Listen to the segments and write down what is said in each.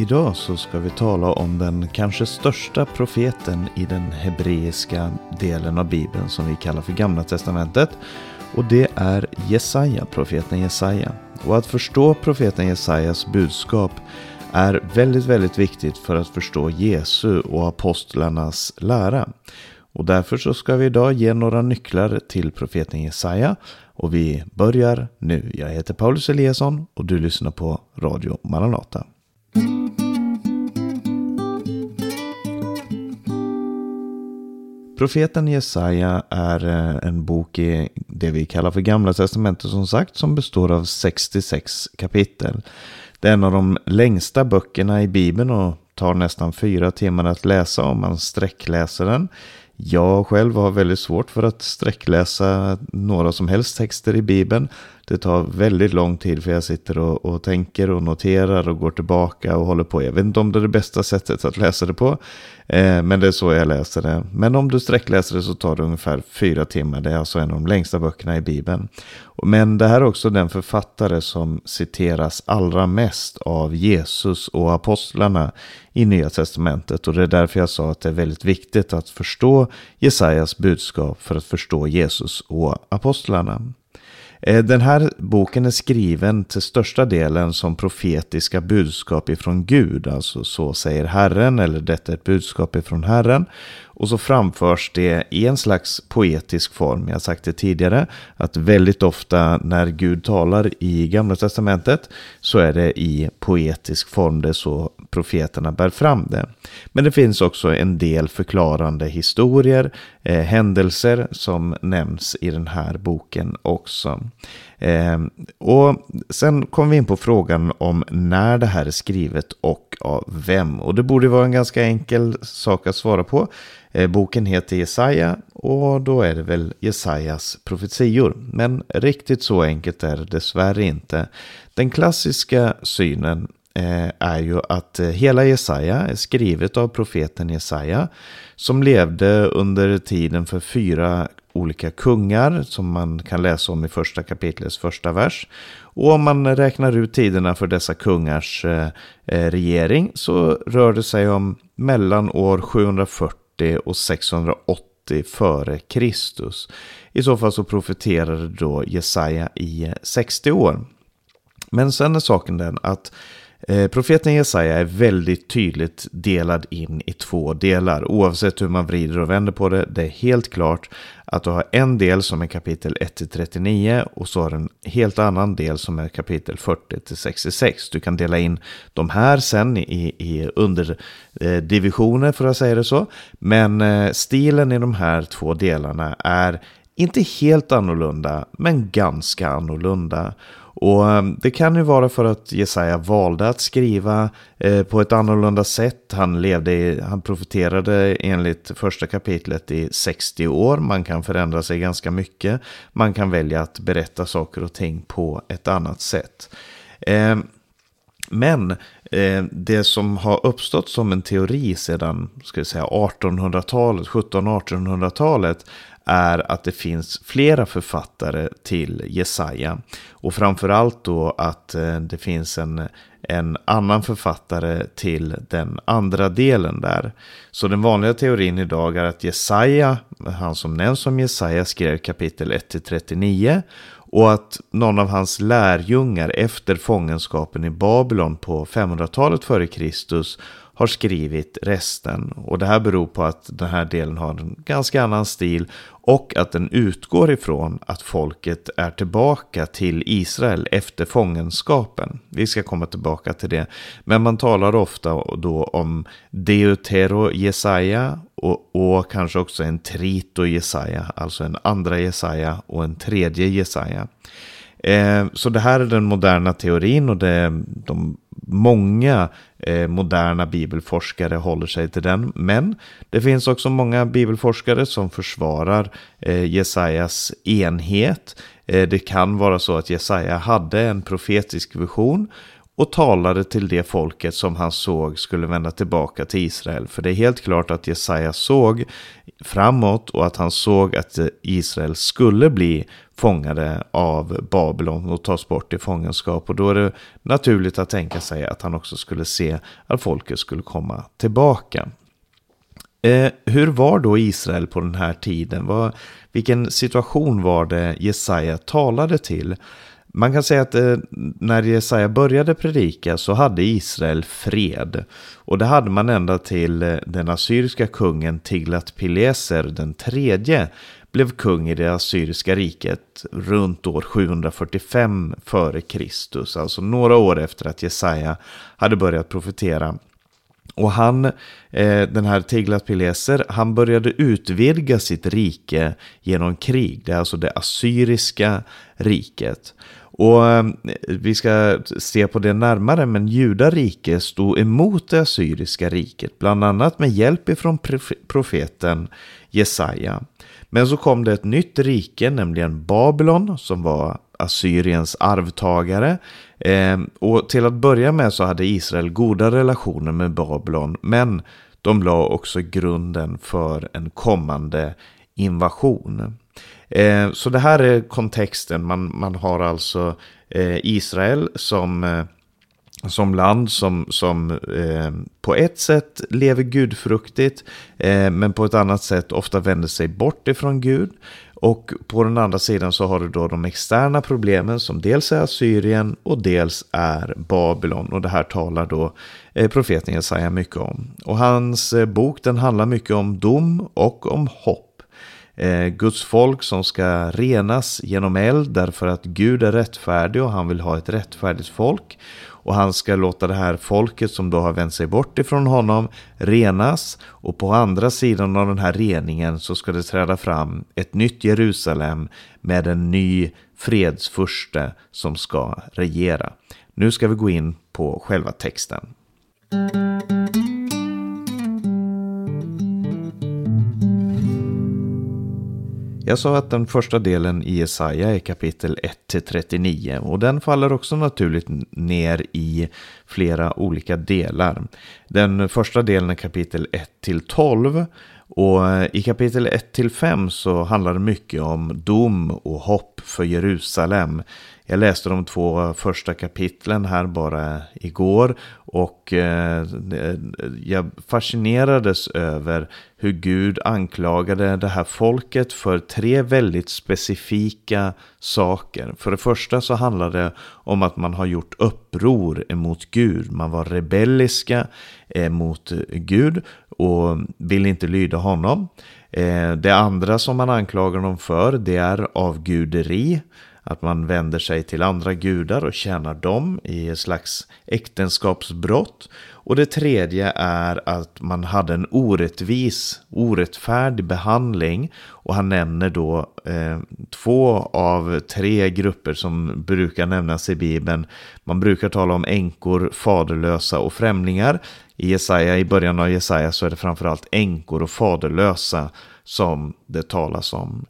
Idag så ska vi tala om den kanske största profeten i den hebreiska delen av Bibeln som vi kallar för Gamla Testamentet. Och det är Jesaja, profeten Jesaja. Och att förstå profeten Jesajas budskap är väldigt, väldigt viktigt för att förstå Jesu och apostlarnas lära. Och därför så ska vi idag ge några nycklar till profeten Jesaja. Och vi börjar nu. Jag heter Paulus Eliasson och du lyssnar på Radio Maranata. Profeten Jesaja är eh, en bok i det vi kallar för Gamla Testamentet som sagt som består av 66 kapitel. Det är en av de längsta böckerna i Bibeln och tar nästan fyra timmar att läsa om man sträckläser den. Jag själv har väldigt svårt för att sträckläsa några som helst texter i Bibeln. Det tar väldigt lång tid för jag sitter och, och, tänker och noterar och går tillbaka och håller på. Jag vet inte om det är det bästa sättet att läsa det på. Eh, men det är så jag läser det. Men om du sträckläser det så tar det ungefär fyra timmar. Det är alltså en av de längsta böckerna i Bibeln. Men det här är också den författare som citeras allra mest av Jesus och apostlarna i Nya Testamentet. Och det är därför jag sa att det är väldigt viktigt att förstå Jesajas budskap för att förstå Jesus och apostlarna. Eh, den här boken är skriven till största delen som profetiska budskap ifrån Gud. Alltså så säger Herren eller detta är ett budskap ifrån Herren. Och så framförs det i en slags poetisk form. Jag har sagt det tidigare att väldigt ofta när Gud talar i Gamla Testamentet så är det i poetisk form. Det är så profeterna bär fram det. Men det finns också en del förklarande historier, eh, händelser som nämns i den här boken också. Eh, och sen kom vi in på frågan om när det här är skrivet och av vem. Och det borde vara en ganska enkel sak att svara på. Eh, boken heter Jesaja och då är det väl Jesajas profetior. Men riktigt så enkelt är det dessvärre inte. Den klassiska synen eh, är ju att eh, hela Jesaja är skrivet av profeten Jesaja som levde under tiden för fyra olika kungar som man kan läsa om i första kapitlets första vers. Och om man räknar ut tiderna för dessa kungars eh, eh, regering så rör det sig om mellan år 740 och 680 före Kristus. I så fall så profeterade då Jesaja i eh, 60 år. Men sen är saken den att Eh, Eh, profeten Jesaja är väldigt tydligt delad in i två delar. Oavsett hur man vrider och vänder på det. Det är helt klart att du har en del som är kapitel 1-39 och så har du en helt annan del som är kapitel 40-66. Du kan dela in de här sen i, i underdivisioner eh, för att säga det så. Men eh, stilen i de här två delarna är inte helt annorlunda, men ganska annorlunda. Och eh, det kan ju vara för att Jesaja valde att skriva eh, på ett annorlunda sätt. Han, levde i, han profeterade enligt första kapitlet i 60 år. Man kan förändra sig ganska mycket. Man kan välja att berätta saker och ting på ett annat sätt. Eh, men det som har uppstått som en teori sedan 1800-talet, 1700-1800-talet är att det finns flera författare till Jesaja. Och framförallt då att eh, det finns en, en annan författare till den andra delen där. Så den vanliga teorin idag är att Jesaja, han som nämns som Jesaja, skrev kapitel 1-39 och att någon av hans lärjungar efter fångenskapen i Babylon på 500-talet före Kristus har skrivit resten. Och det här beror på att den här delen har en ganska annan stil och att den utgår ifrån att folket är tillbaka till Israel efter fångenskapen. Vi ska komma tillbaka till det. Men man talar ofta då om Deutero Jesaja och, och kanske också en Trito Jesaja, alltså en andra Jesaja och en tredje Jesaja. Eh, så det här är den moderna teorin och det de många eh, moderna bibelforskare håller sig till den. Men det finns också många bibelforskare som försvarar eh, Jesajas enhet. Eh, det kan vara så att Jesaja hade en profetisk vision och talade till det folket som han såg skulle vända tillbaka till Israel. För det är helt klart att Jesaja såg framåt och att han såg att Israel skulle bli fångade av Babylon och tas bort i fångenskap. Och då är det naturligt att tänka sig att han också skulle se att folket skulle komma tillbaka. Eh, hur var då Israel på den här tiden? Vad, vilken situation var det Jesaja talade till? Man kan säga att eh, när Jesaja började predika så hade Israel fred. Och det hade man ända till eh, den assyriska kungen Tiglat-Pileser den tredje blev kung i det assyriska riket runt år 745 f.Kr. Alltså några år efter att Jesaja hade börjat profetera. Och han, eh, den här Tiglat-Pileser, han började utvidga sitt rike genom krig. Det är alltså det assyriska riket. Och eh, vi ska se på det närmare, men judarike stod emot det assyriska riket, bland annat med hjälp ifrån profeten Jesaja. Men så kom det ett nytt rike, nämligen Babylon, som var Assyriens arvtagare. Eh, och till att börja med så hade Israel goda relationer med Babylon, men de la också grunden för en kommande invasion. Eh, så det här är kontexten. Man, man har alltså eh, Israel som, eh, som land som, som eh, på ett sätt lever gudfruktigt eh, men på ett annat sätt ofta vänder sig bort ifrån Gud. Och på den andra sidan så har du då de externa problemen som dels är Assyrien och dels är Babylon. Och det här talar då eh, profeten Jesaja mycket om. Och hans eh, bok den handlar mycket om dom och om hopp. Eh, Guds folk som ska renas genom eld därför att Gud är rättfärdig och han vill ha ett rättfärdigt folk. Och han ska låta det här folket som då har vänt sig bort ifrån honom renas. Och på andra sidan av den här reningen så ska det träda fram ett nytt Jerusalem med en ny fredsfurste som ska regera. Nu ska vi gå in på själva texten. Jag sa att den första delen i Jesaja är kapitel 1-39 och den faller också naturligt ner i flera olika delar. Den första delen är kapitel 1-12 och i kapitel 1-5 så handlar det mycket om dom och hopp för Jerusalem. Jag läste de två första kapitlen här bara igår och eh, jag fascinerades över hur Gud anklagade det här folket för tre väldigt specifika saker. För det första så handlade det om att man har gjort uppror emot Gud. Man var rebelliska eh, mot Gud och vill inte lyda honom. Eh, det andra som man anklagar dem för det är avguderi. Att man vänder sig till andra gudar och tjänar dem i ett slags äktenskapsbrott. Och det tredje är att man hade en orättvis, orättfärdig behandling. Och han nämner då eh, två av tre grupper som brukar nämnas i Bibeln. Man brukar tala om änkor, faderlösa och främlingar. I, Jesaja, I början av Jesaja så är det framförallt änkor och faderlösa som det talas om.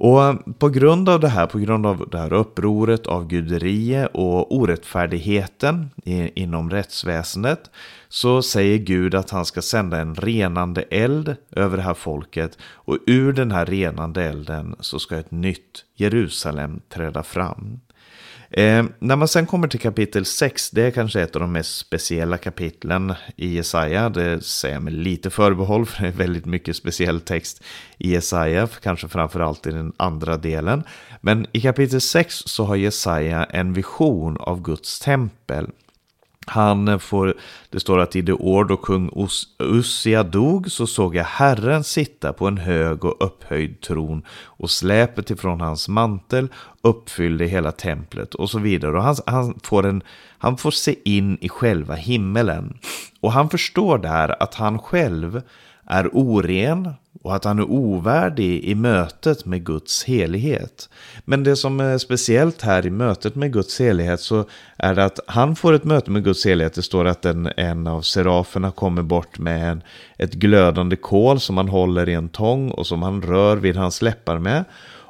Och eh, på grund av det här, på grund av det här upproret av guderiet och orättfärdigheten inom rättsväsendet så säger Gud att han ska sända en renande eld över det här folket och ur den här renande elden så ska ett nytt Jerusalem träda fram. Eh, när man sen kommer till kapitel 6, det är kanske ett av de mest speciella kapitlen i Jesaja. Det säger jag med lite förbehåll, för det är väldigt mycket speciell text i Jesaja, kanske framförallt i den andra delen. Men i kapitel 6 så har Jesaja en vision av Guds tempel. Han får, det står att i det år då kung Ussia dog så såg jag Herren sitta på en hög och upphöjd tron och släpet ifrån hans mantel uppfyllde hela templet och så vidare. Och han, han, får en, han får se in i själva himmelen. Och han förstår där att han själv är oren och att han är ovärdig i mötet med Guds helighet. Men det som är speciellt här i mötet med Guds helighet så är det att han får ett möte med Guds helighet. Det står att en, en av seraferna kommer bort med en, ett glödande kol som han håller i en tång och som han rör vid hans läppar med.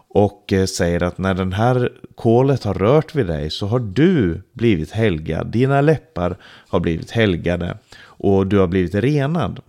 och eh, säger att när den här kolet har rört vid dig så har du blivit helgad. Dina läppar har blivit helgade och du har blivit renad.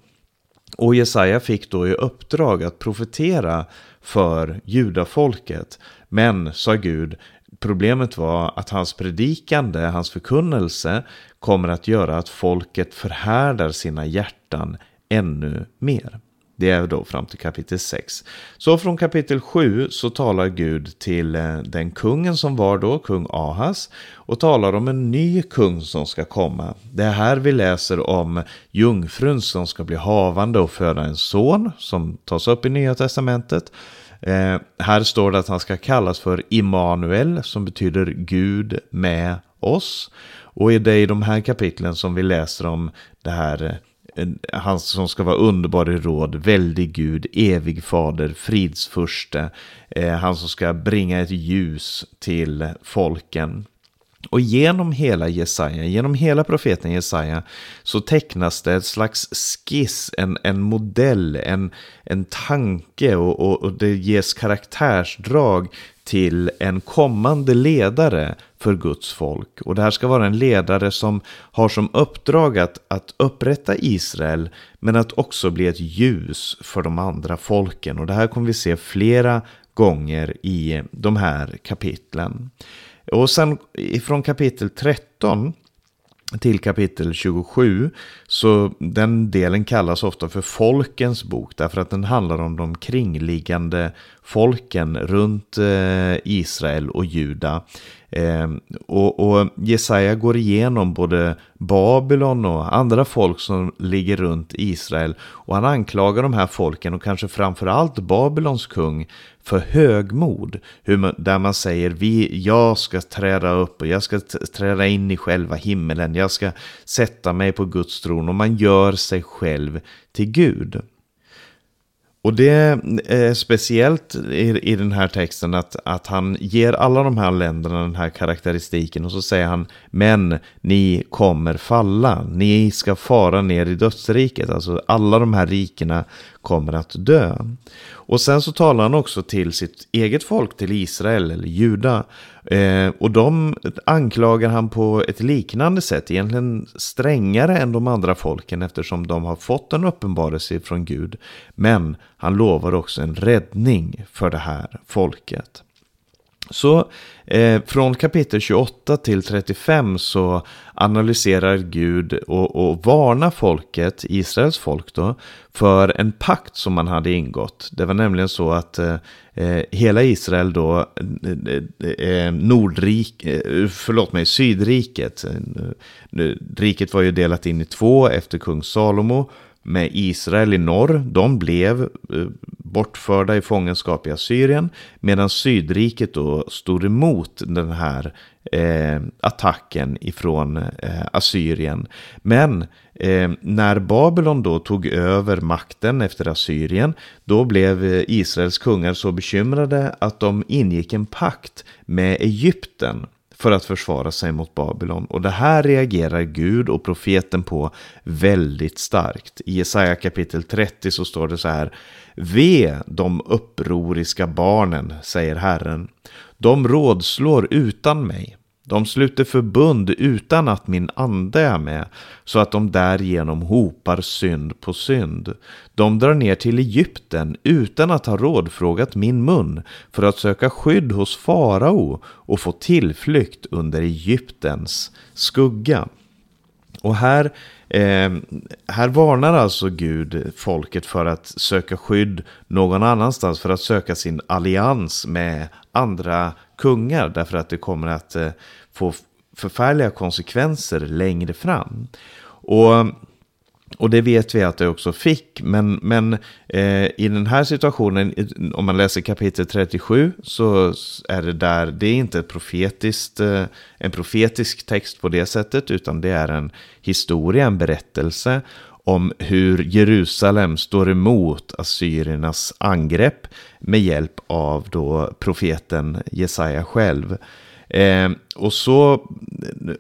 Och Jesaja fick då i uppdrag att profetera för judafolket. Men, sa Gud, problemet var att hans predikande, hans förkunnelse kommer att göra att folket förhärdar sina hjärtan ännu mer. Det är då fram till kapitel 6. Så från kapitel 7 så talar Gud till eh, den kungen som var då, kung Ahas, och talar om en ny kung som ska komma. Det är här vi läser om jungfrun som ska bli havande och föda en son, som tas upp i Nya Testamentet. Eh, här står det att han ska kallas för Immanuel, som betyder Gud med oss. Och det är i de här kapitlen som vi läser om det här eh, han som ska vara underbar i råd, väldig Gud, evig fader, fridsfurste. Eh, han som ska bringa ett ljus till folken. Och genom hela Jesaja, genom hela profeten Jesaja, så tecknas det ett slags skiss, en, en modell, en, en tanke och, och, och det ges karaktärsdrag till en kommande ledare för Guds folk. Och det här ska vara en ledare som har som uppdrag att, att upprätta Israel, men att också bli ett ljus för de andra folken. Och det här kommer vi se flera gånger i de här kapitlen. Och sen ifrån kapitel 13 till kapitel 27. Så den delen kallas ofta för folkens bok därför att den handlar om de kringliggande folken runt eh, Israel och Juda. Eh, och, och Jesaja går igenom både Babylon och andra folk som ligger runt Israel. Och han anklagar de här folken och kanske framförallt Babylons kung för högmod. Hur man, där man säger vi, jag ska träda upp och jag ska träda in i själva himmelen. Jag ska sätta mig på Guds tron och man gör sig själv till Gud. Och det är speciellt i, i den här texten att, att han ger alla de här länderna den här karaktäristiken och så säger han Men ni kommer falla, ni ska fara ner i dödsriket, alltså alla de här rikena kommer att dö. Och sen så talar han också till sitt eget folk, till Israel eller Juda. Eh, och de anklagar han på ett liknande sätt, egentligen strängare än de andra folken eftersom de har fått en uppenbarelse från Gud. Men han lovar också en räddning för det här folket. Så eh, från kapitel 28 till 35 så analyserar Gud och, och varnar folket, Israels folk då, för en pakt som man hade ingått. Det var nämligen så att eh, eh hela Israel då, eh, eh, eh Nordrik, eh, förlåt mig, Sydriket, riket var ju delat in i två efter kung Salomo, med Israel i norr, de blev eh, bortförda i fångenskap i Assyrien, medan Sydriket då stod emot den här eh, attacken ifrån eh, Assyrien. Men eh, när Babylon då tog över makten efter Assyrien, då blev eh, Israels kungar så bekymrade att de ingick en pakt med Egypten för att försvara sig mot Babylon. Och det här reagerar Gud och profeten på väldigt starkt. I Jesaja kapitel 30 så står det så här. Ve de upproriska barnen, säger Herren. De rådslår utan mig. De sluter förbund utan att min ande är med, så att de därigenom hopar synd på synd. De drar ner till Egypten utan att ha rådfrågat min mun, för att söka skydd hos farao och få tillflykt under Egyptens skugga. Och här, eh, här varnar alltså Gud folket för att söka skydd någon annanstans, för att söka sin allians med andra kungar, därför att det kommer att eh, få förfärliga konsekvenser längre fram. Och, och det vet vi att det också fick, men, men eh, i den här situationen, om man läser kapitel 37, så är det där, det är inte ett profetiskt, eh, en profetisk text på det sättet, utan det är en historia, en berättelse om hur Jerusalem står emot assyriernas angrepp med hjälp av då profeten Jesaja själv. Eh, och, så,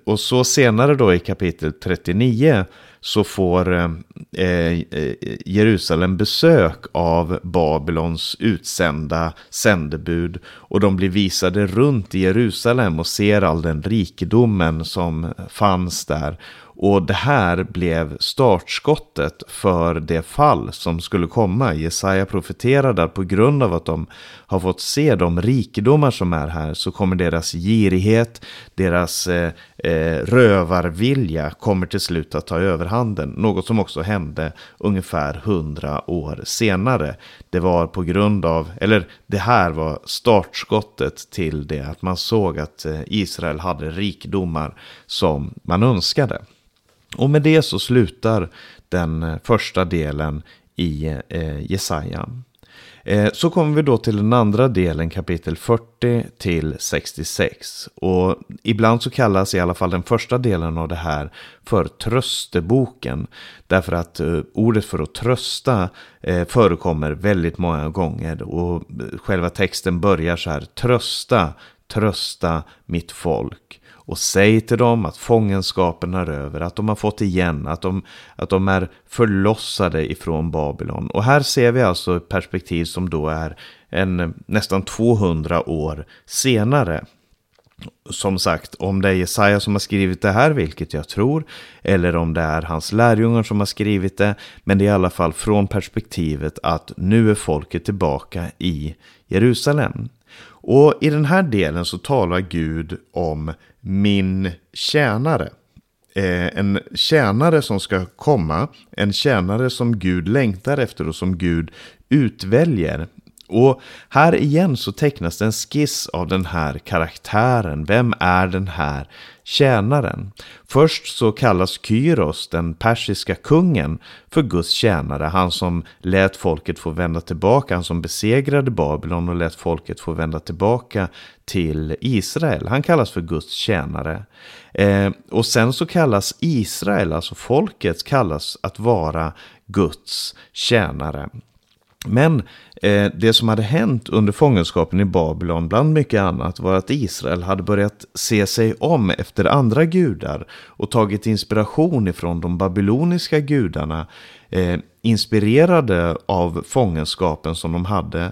och så senare då i kapitel 39 så får, eh, Eh, eh, Jerusalem besök av Babylons utsända sändebud och de blir visade runt i Jerusalem och ser all den rikedomen som fanns där. Och det här blev startskottet för det fall som skulle komma. Jesaja profeterade att på grund av att de har fått se de rikedomar som är här så kommer deras girighet, deras eh, eh, rövarvilja kommer till slut att ta överhanden. Något som också hände ungefär hundra år senare. Det var på grund av, eller det här var startskottet till det att man såg att eh, Israel hade rikdomar som man önskade. Och med det så slutar den eh, första delen i eh, Jesaja. Eh, så kommer vi då till den andra delen, kapitel 40 till 66. Och ibland så kallas i alla fall den första delen av det här för trösteboken. Därför att eh, ordet för att trösta eh, förekommer väldigt många gånger. Och själva texten börjar så här, trösta, trösta mitt folk och säg till dem att fångenskapen är över, att de har fått igen, att de, att de är förlossade ifrån Babylon. Och här ser vi alltså ett perspektiv som då är en, nästan 200 år senare. Som sagt, om det är Jesaja som har skrivit det här, vilket jag tror, eller om det är hans lärjungar som har skrivit det, men det är i alla fall från perspektivet att nu är folket tillbaka i Jerusalem. Och i den här delen så talar Gud om min tjänare. Eh, en tjänare som ska komma, en tjänare som Gud längtar efter och som Gud utväljer. Och här igen så tecknas det en skiss av den här karaktären. Vem är den här tjänaren? Först så kallas Kyros, den persiska kungen, för Guds tjänare. Han som lät folket få vända tillbaka, han som besegrade Babylon och lät folket få vända tillbaka till Israel. Han kallas för Guds tjänare. Eh, och sen så kallas Israel, alltså folket, kallas att vara Guds tjänare. Men eh, det som hade hänt under fångenskapen i Babylon, bland mycket annat, var att Israel hade börjat se sig om efter andra gudar och tagit inspiration ifrån de babyloniska gudarna, eh, inspirerade av fångenskapen som de hade.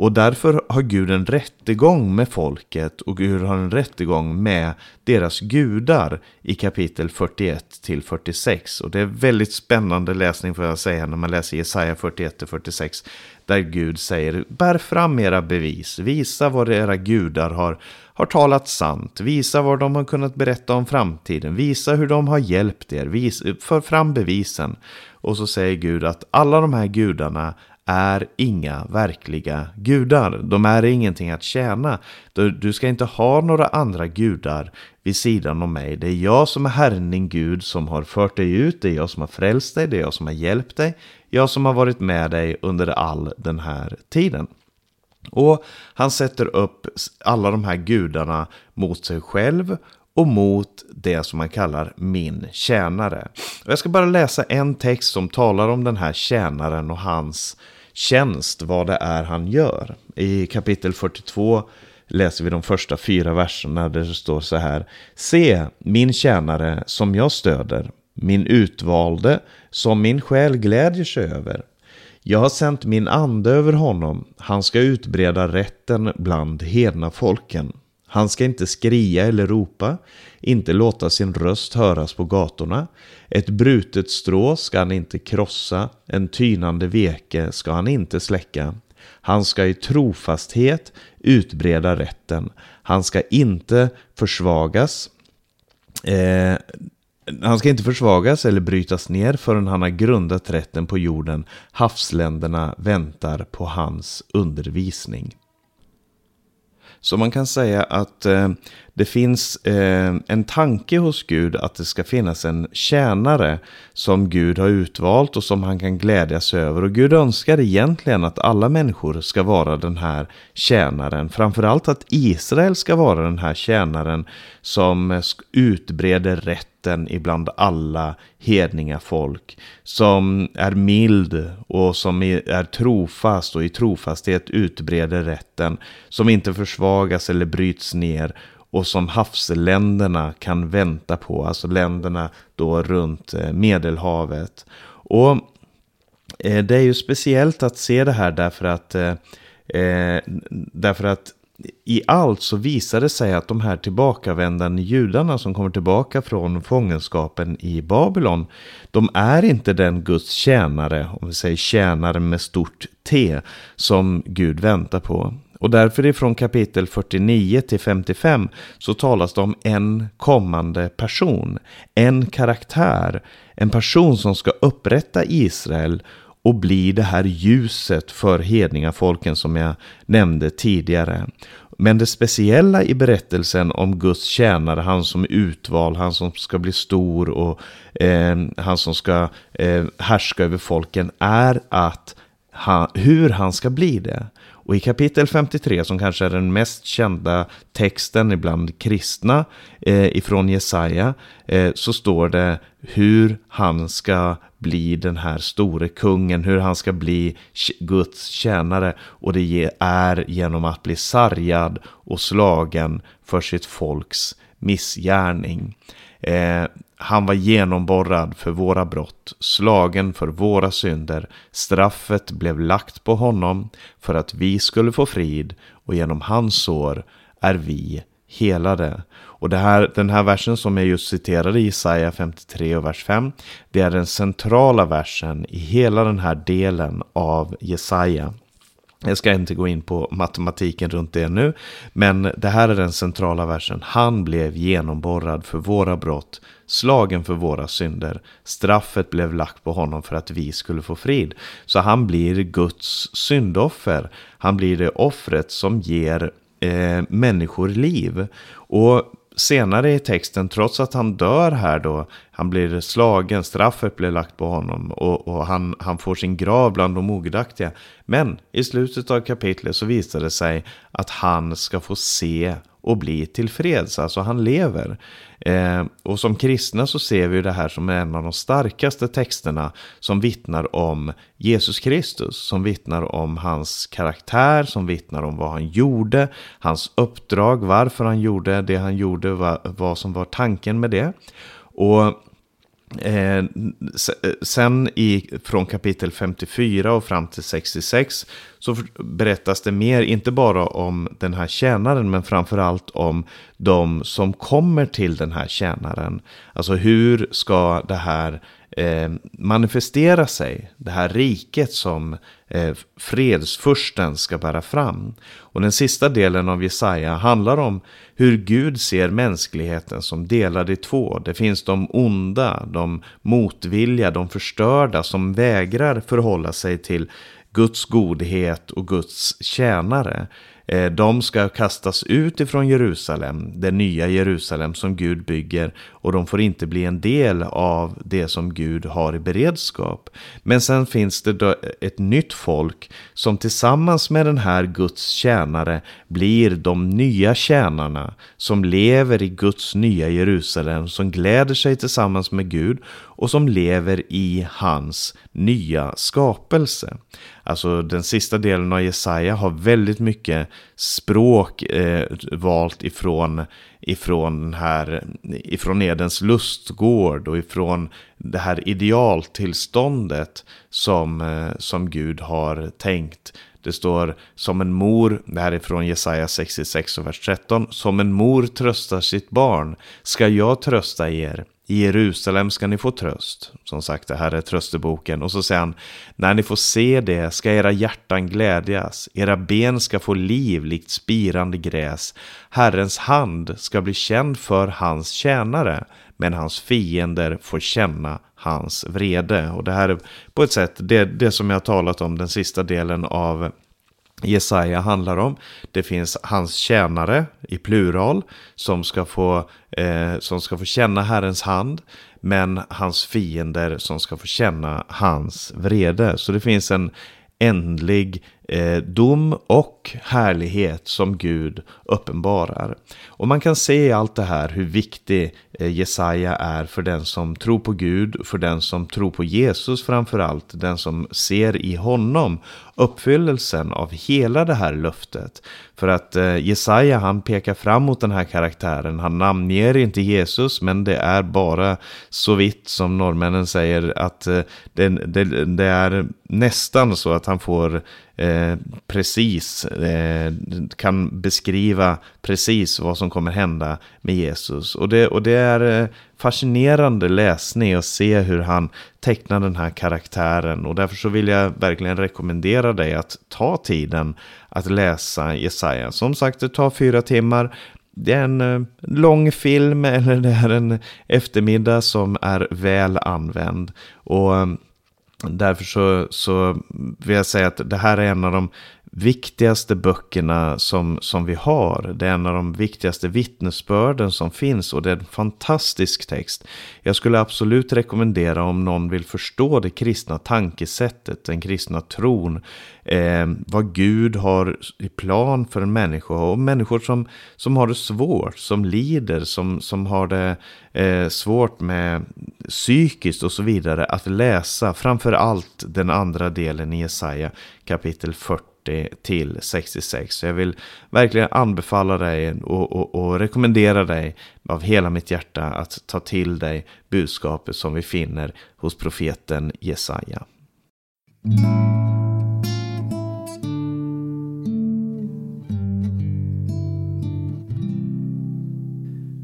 Och därför har Gud en rättegång med folket och Gud har en rättegång med deras gudar i kapitel 41 till 46. Och det är väldigt spännande läsning får jag säga när man läser Jesaja 41 till 46. Där Gud säger, bär fram era bevis, visa vad era gudar har, har talat sant, visa vad de har kunnat berätta om framtiden, visa hur de har hjälpt er, vis, för fram bevisen. Och så säger Gud att alla de här gudarna är inga verkliga gudar. De är ingenting att tjäna. Du ska inte ha några andra gudar vid sidan om mig. Det är jag som är Herren din Gud som har fört dig ut. Det är jag som har frälst dig. Det är jag som har hjälpt dig. Jag som har varit med dig under all den här tiden. Och han sätter upp alla de här gudarna mot sig själv och mot det som man kallar min tjänare. Och jag ska bara läsa en text som talar om den här tjänaren och hans tjänst, vad det är han gör. I kapitel 42 läser vi de första fyra verserna där det står så här. Se, min tjänare som jag stöder, min utvalde som min själ glädjer sig över. Jag har sänt min ande över honom, han ska utbreda rätten bland hedna folken. Han ska inte skria eller ropa, inte låta sin röst höras på gatorna. Ett brutet strå ska han inte krossa, en tynande veke ska han inte släcka. Han ska i trofasthet utbreda rätten. Han ska inte försvagas. Eh, han ska inte försvagas eller brytas ner förrän han har grundat rätten på jorden. Havsländerna väntar på hans undervisning. Så man kan säga att eh, det finns eh, en tanke hos Gud att det ska finnas en tjänare som Gud har utvalt och som han kan glädjas över. Och Gud önskar egentligen att alla människor ska vara den här tjänaren. Framförallt att Israel ska vara den här tjänaren som utbreder rätt rätten ibland alla hedninga folk. Som är mild och som är trofast och i trofasthet utbreder rätten. Som inte försvagas eller bryts ner och som havsländerna kan vänta på, alltså länderna då runt eh, Medelhavet. Och eh, det är ju speciellt att se det här därför att, eh, därför att i allt så visar det sig att de här tillbakavändande judarna som kommer tillbaka från fångenskapen i Babylon, de är inte den Guds tjänare, om vi säger tjänare med stort T, som Gud väntar på. Och därför ifrån kapitel 49 till 55 så talas det om en kommande person, en karaktär, en person som ska upprätta Israel och bli det här ljuset för hedningafolken som jag nämnde tidigare. Men det speciella i berättelsen om Guds tjänare, han som är utvald, han som ska bli stor och eh, han som ska eh, härska över folken, är att han, hur han ska bli det. Och i kapitel 53, som kanske är den mest kända texten ibland kristna eh, ifrån Jesaja, eh, så står det hur han ska bli den här store kungen, hur han ska bli Guds tjänare. Och det är genom att bli sargad och slagen för sitt folks missgärning. Eh, han var genomborrad för våra brott, slagen för våra synder. Straffet blev lagt på honom för att vi skulle få frid och genom hans sår är vi helade. Och det här, den här versen som jag just citerade i Isaiah 53 och vers 5, det är den centrala versen i hela den här delen av Jesaja. Jag ska inte gå in på matematiken runt det nu, men det här är den centrala versen. Han blev genomborrad för våra brott, slagen för våra synder. Straffet blev lagt på honom för att vi skulle få frid. Så han blir Guds syndoffer. Han blir det offret som ger eh, människor liv. Och senare i texten, trots att han dör här då, han blir slagen, straffet blir lagt på honom och, och han, han får sin grav bland de ogudaktiga. Men i slutet av kapitlet så visar det sig att han ska få se och bli tillfreds, alltså han lever. Eh, och som kristna så ser vi det här som en av de starkaste texterna som vittnar om Jesus Kristus, som vittnar om hans karaktär, som vittnar om vad han gjorde, hans uppdrag, varför han gjorde det han gjorde, vad, vad som var tanken med det. Och Eh, eh, sen i, från kapitel 54 och fram till 66 så berättas det mer, inte bara om den här tjänaren, men framförallt om de som kommer till den här tjänaren. Alltså hur ska det här eh, manifestera sig, det här riket som eh, fredsfursten ska bära fram. Och den sista delen av Jesaja handlar om hur Gud ser mänskligheten som delad i två. Det finns de onda, de motvilliga, de förstörda som vägrar förhålla sig till Guds godhet och Guds tjänare. Eh, de ska kastas ut ifrån Jerusalem, det nya Jerusalem som Gud bygger. Och de får inte bli en del av det som Gud har i beredskap. Men sen finns det ett nytt folk som tillsammans med den här Guds tjänare blir de nya tjänarna. Som lever i Guds nya Jerusalem, som gläder sig tillsammans med Gud och som lever i hans nya skapelse. Alltså den sista delen av Jesaja har väldigt mycket språk eh, valt ifrån, ifrån, den här, ifrån Edens lustgård och ifrån det här idealtillståndet som, eh, som Gud har tänkt. Det står som en mor, det här är från Jesaja 66 och vers 13, som en mor tröstar sitt barn ska jag trösta er. I Jerusalem ska ni få tröst. Som sagt, det här är trösteboken. Och så säger han, när ni får se det ska era hjärtan glädjas. Era ben ska få liv likt spirande gräs. Herrens hand ska bli känd för hans tjänare. Men hans fiender får känna hans vrede. Och det här är på ett sätt det, det som jag har talat om den sista delen av Jesaja handlar om. Det finns hans tjänare i plural som ska få, eh, som ska få känna Herrens hand. Men hans fiender som ska få känna hans vrede. Så det finns en ändlig eh, dom och härlighet som Gud uppenbarar. Och man kan se i allt det här hur viktig eh, Jesaja är för den som tror på Gud, för den som tror på Jesus framförallt, den som ser i honom uppfyllelsen av hela det här löftet. För att eh, Jesaja han pekar fram mot den här karaktären, han namnger inte Jesus men det är bara så vitt som norrmännen säger att eh, det, det, det, är nästan så att han får eh, precis, eh, kan beskriva precis vad som kommer hända med Jesus. Och det, och det är eh, fascinerande läsning att se hur han tecknar den här karaktären. Och därför så vill jag verkligen rekommendera dig att ta tiden att läsa Jesaja. Som sagt, det tar fyra timmar. Det är en eh, lång film eller det är en eftermiddag som är väl använd. Och eh, Därför så, så vill jag säga att det här är en av de viktigaste böckerna som, som vi har. Det är en av de viktigaste vittnesbörden som finns och det är en fantastisk text. Jag skulle absolut rekommendera om någon vill förstå det kristna tankesättet, den kristna tron, eh, vad Gud har i plan för en människa och människor som, som har det svårt, som lider, som, som har det eh, svårt med psykiskt och så vidare, att läsa framför allt den andra delen i Jesaja kapitel 40 till 66. Så jag vill verkligen anbefalla dig och, och, och, rekommendera dig av hela mitt hjärta att ta till dig budskapet som vi finner hos profeten Jesaja.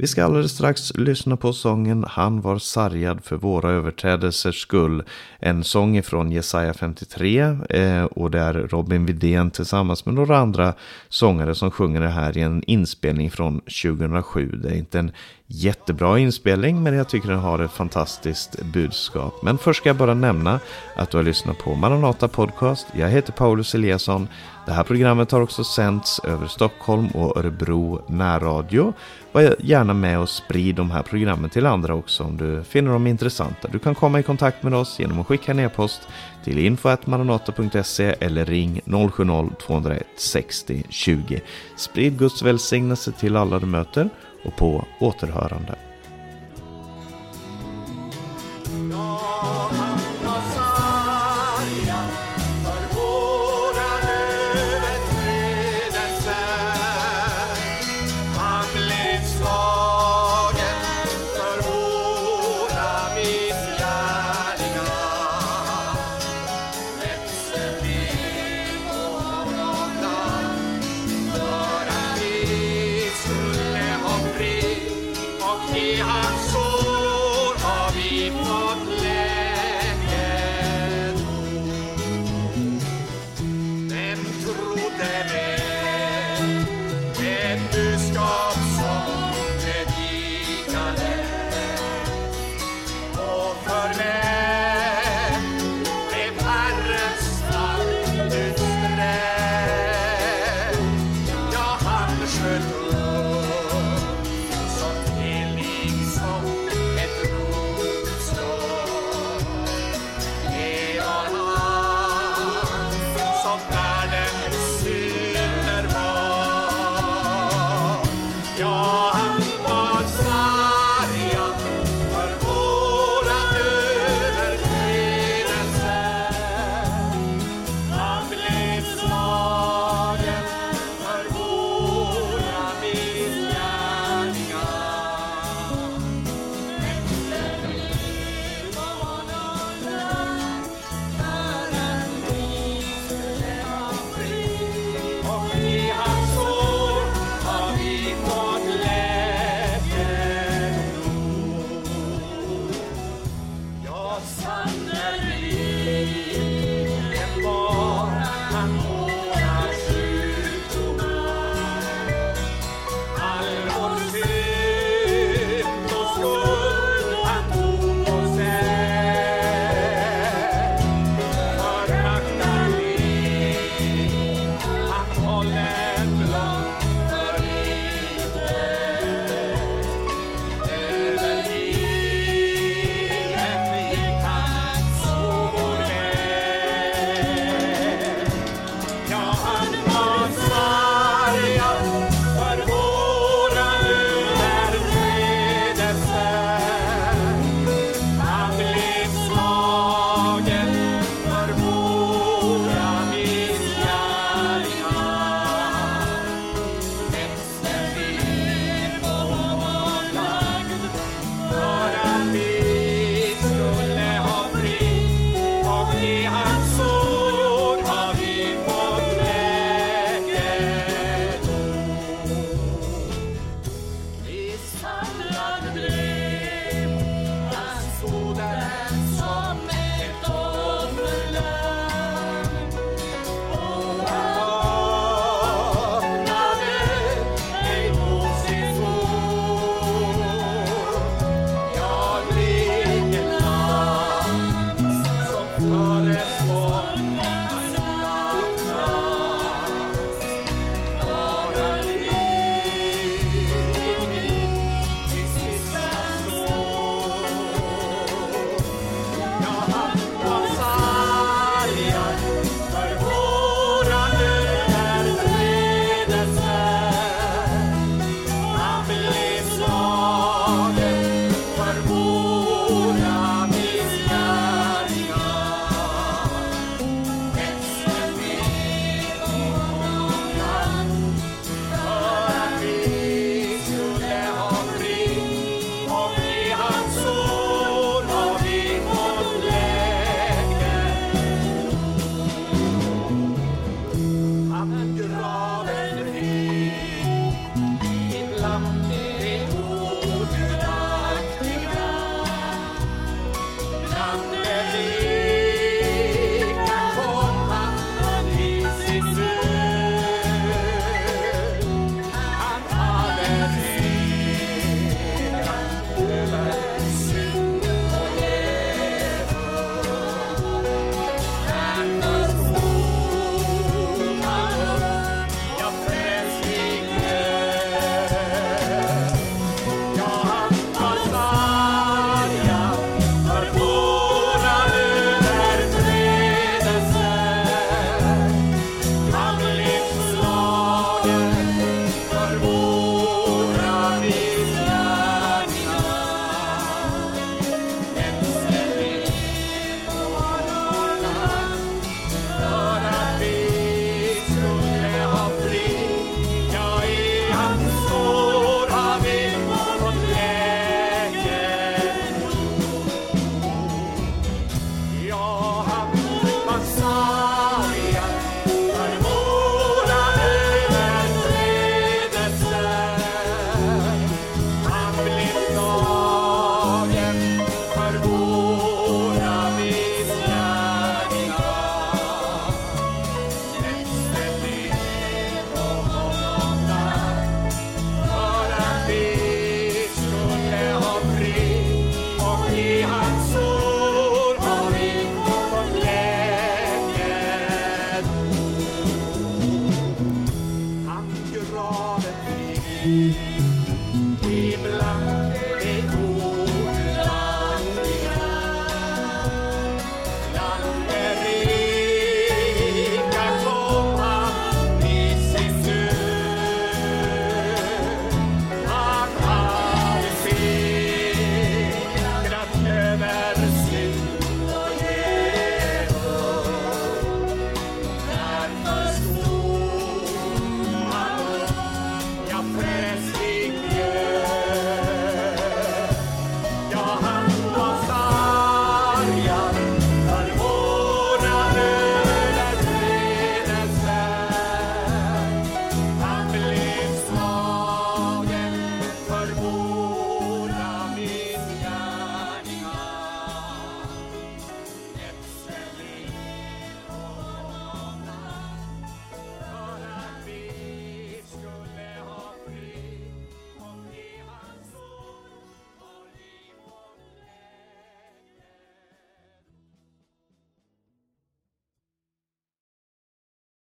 Vi ska alldeles strax lyssna på sången Han var sargad för våra överträdelsers skull. En sång ifrån Jesaja 53 eh, och det är Robin Widén tillsammans med några andra sångare som sjunger det här i en inspelning från 2007. Det är inte en jättebra inspelning men jag tycker den har ett fantastiskt budskap. Men först ska jag bara nämna att du har lyssnat på Maranata Podcast. Jag heter Paulus Eliasson. Det här programmet har också sänts över Stockholm och Örebro närradio. Var gärna med och sprid de här programmen till andra också om du finner dem intressanta. Du kan komma i kontakt med oss genom att skicka en e-post till info.maranata.se eller ring 070-201 60 20. Sprid Guds välsignelse till alla du möter och på återhörande.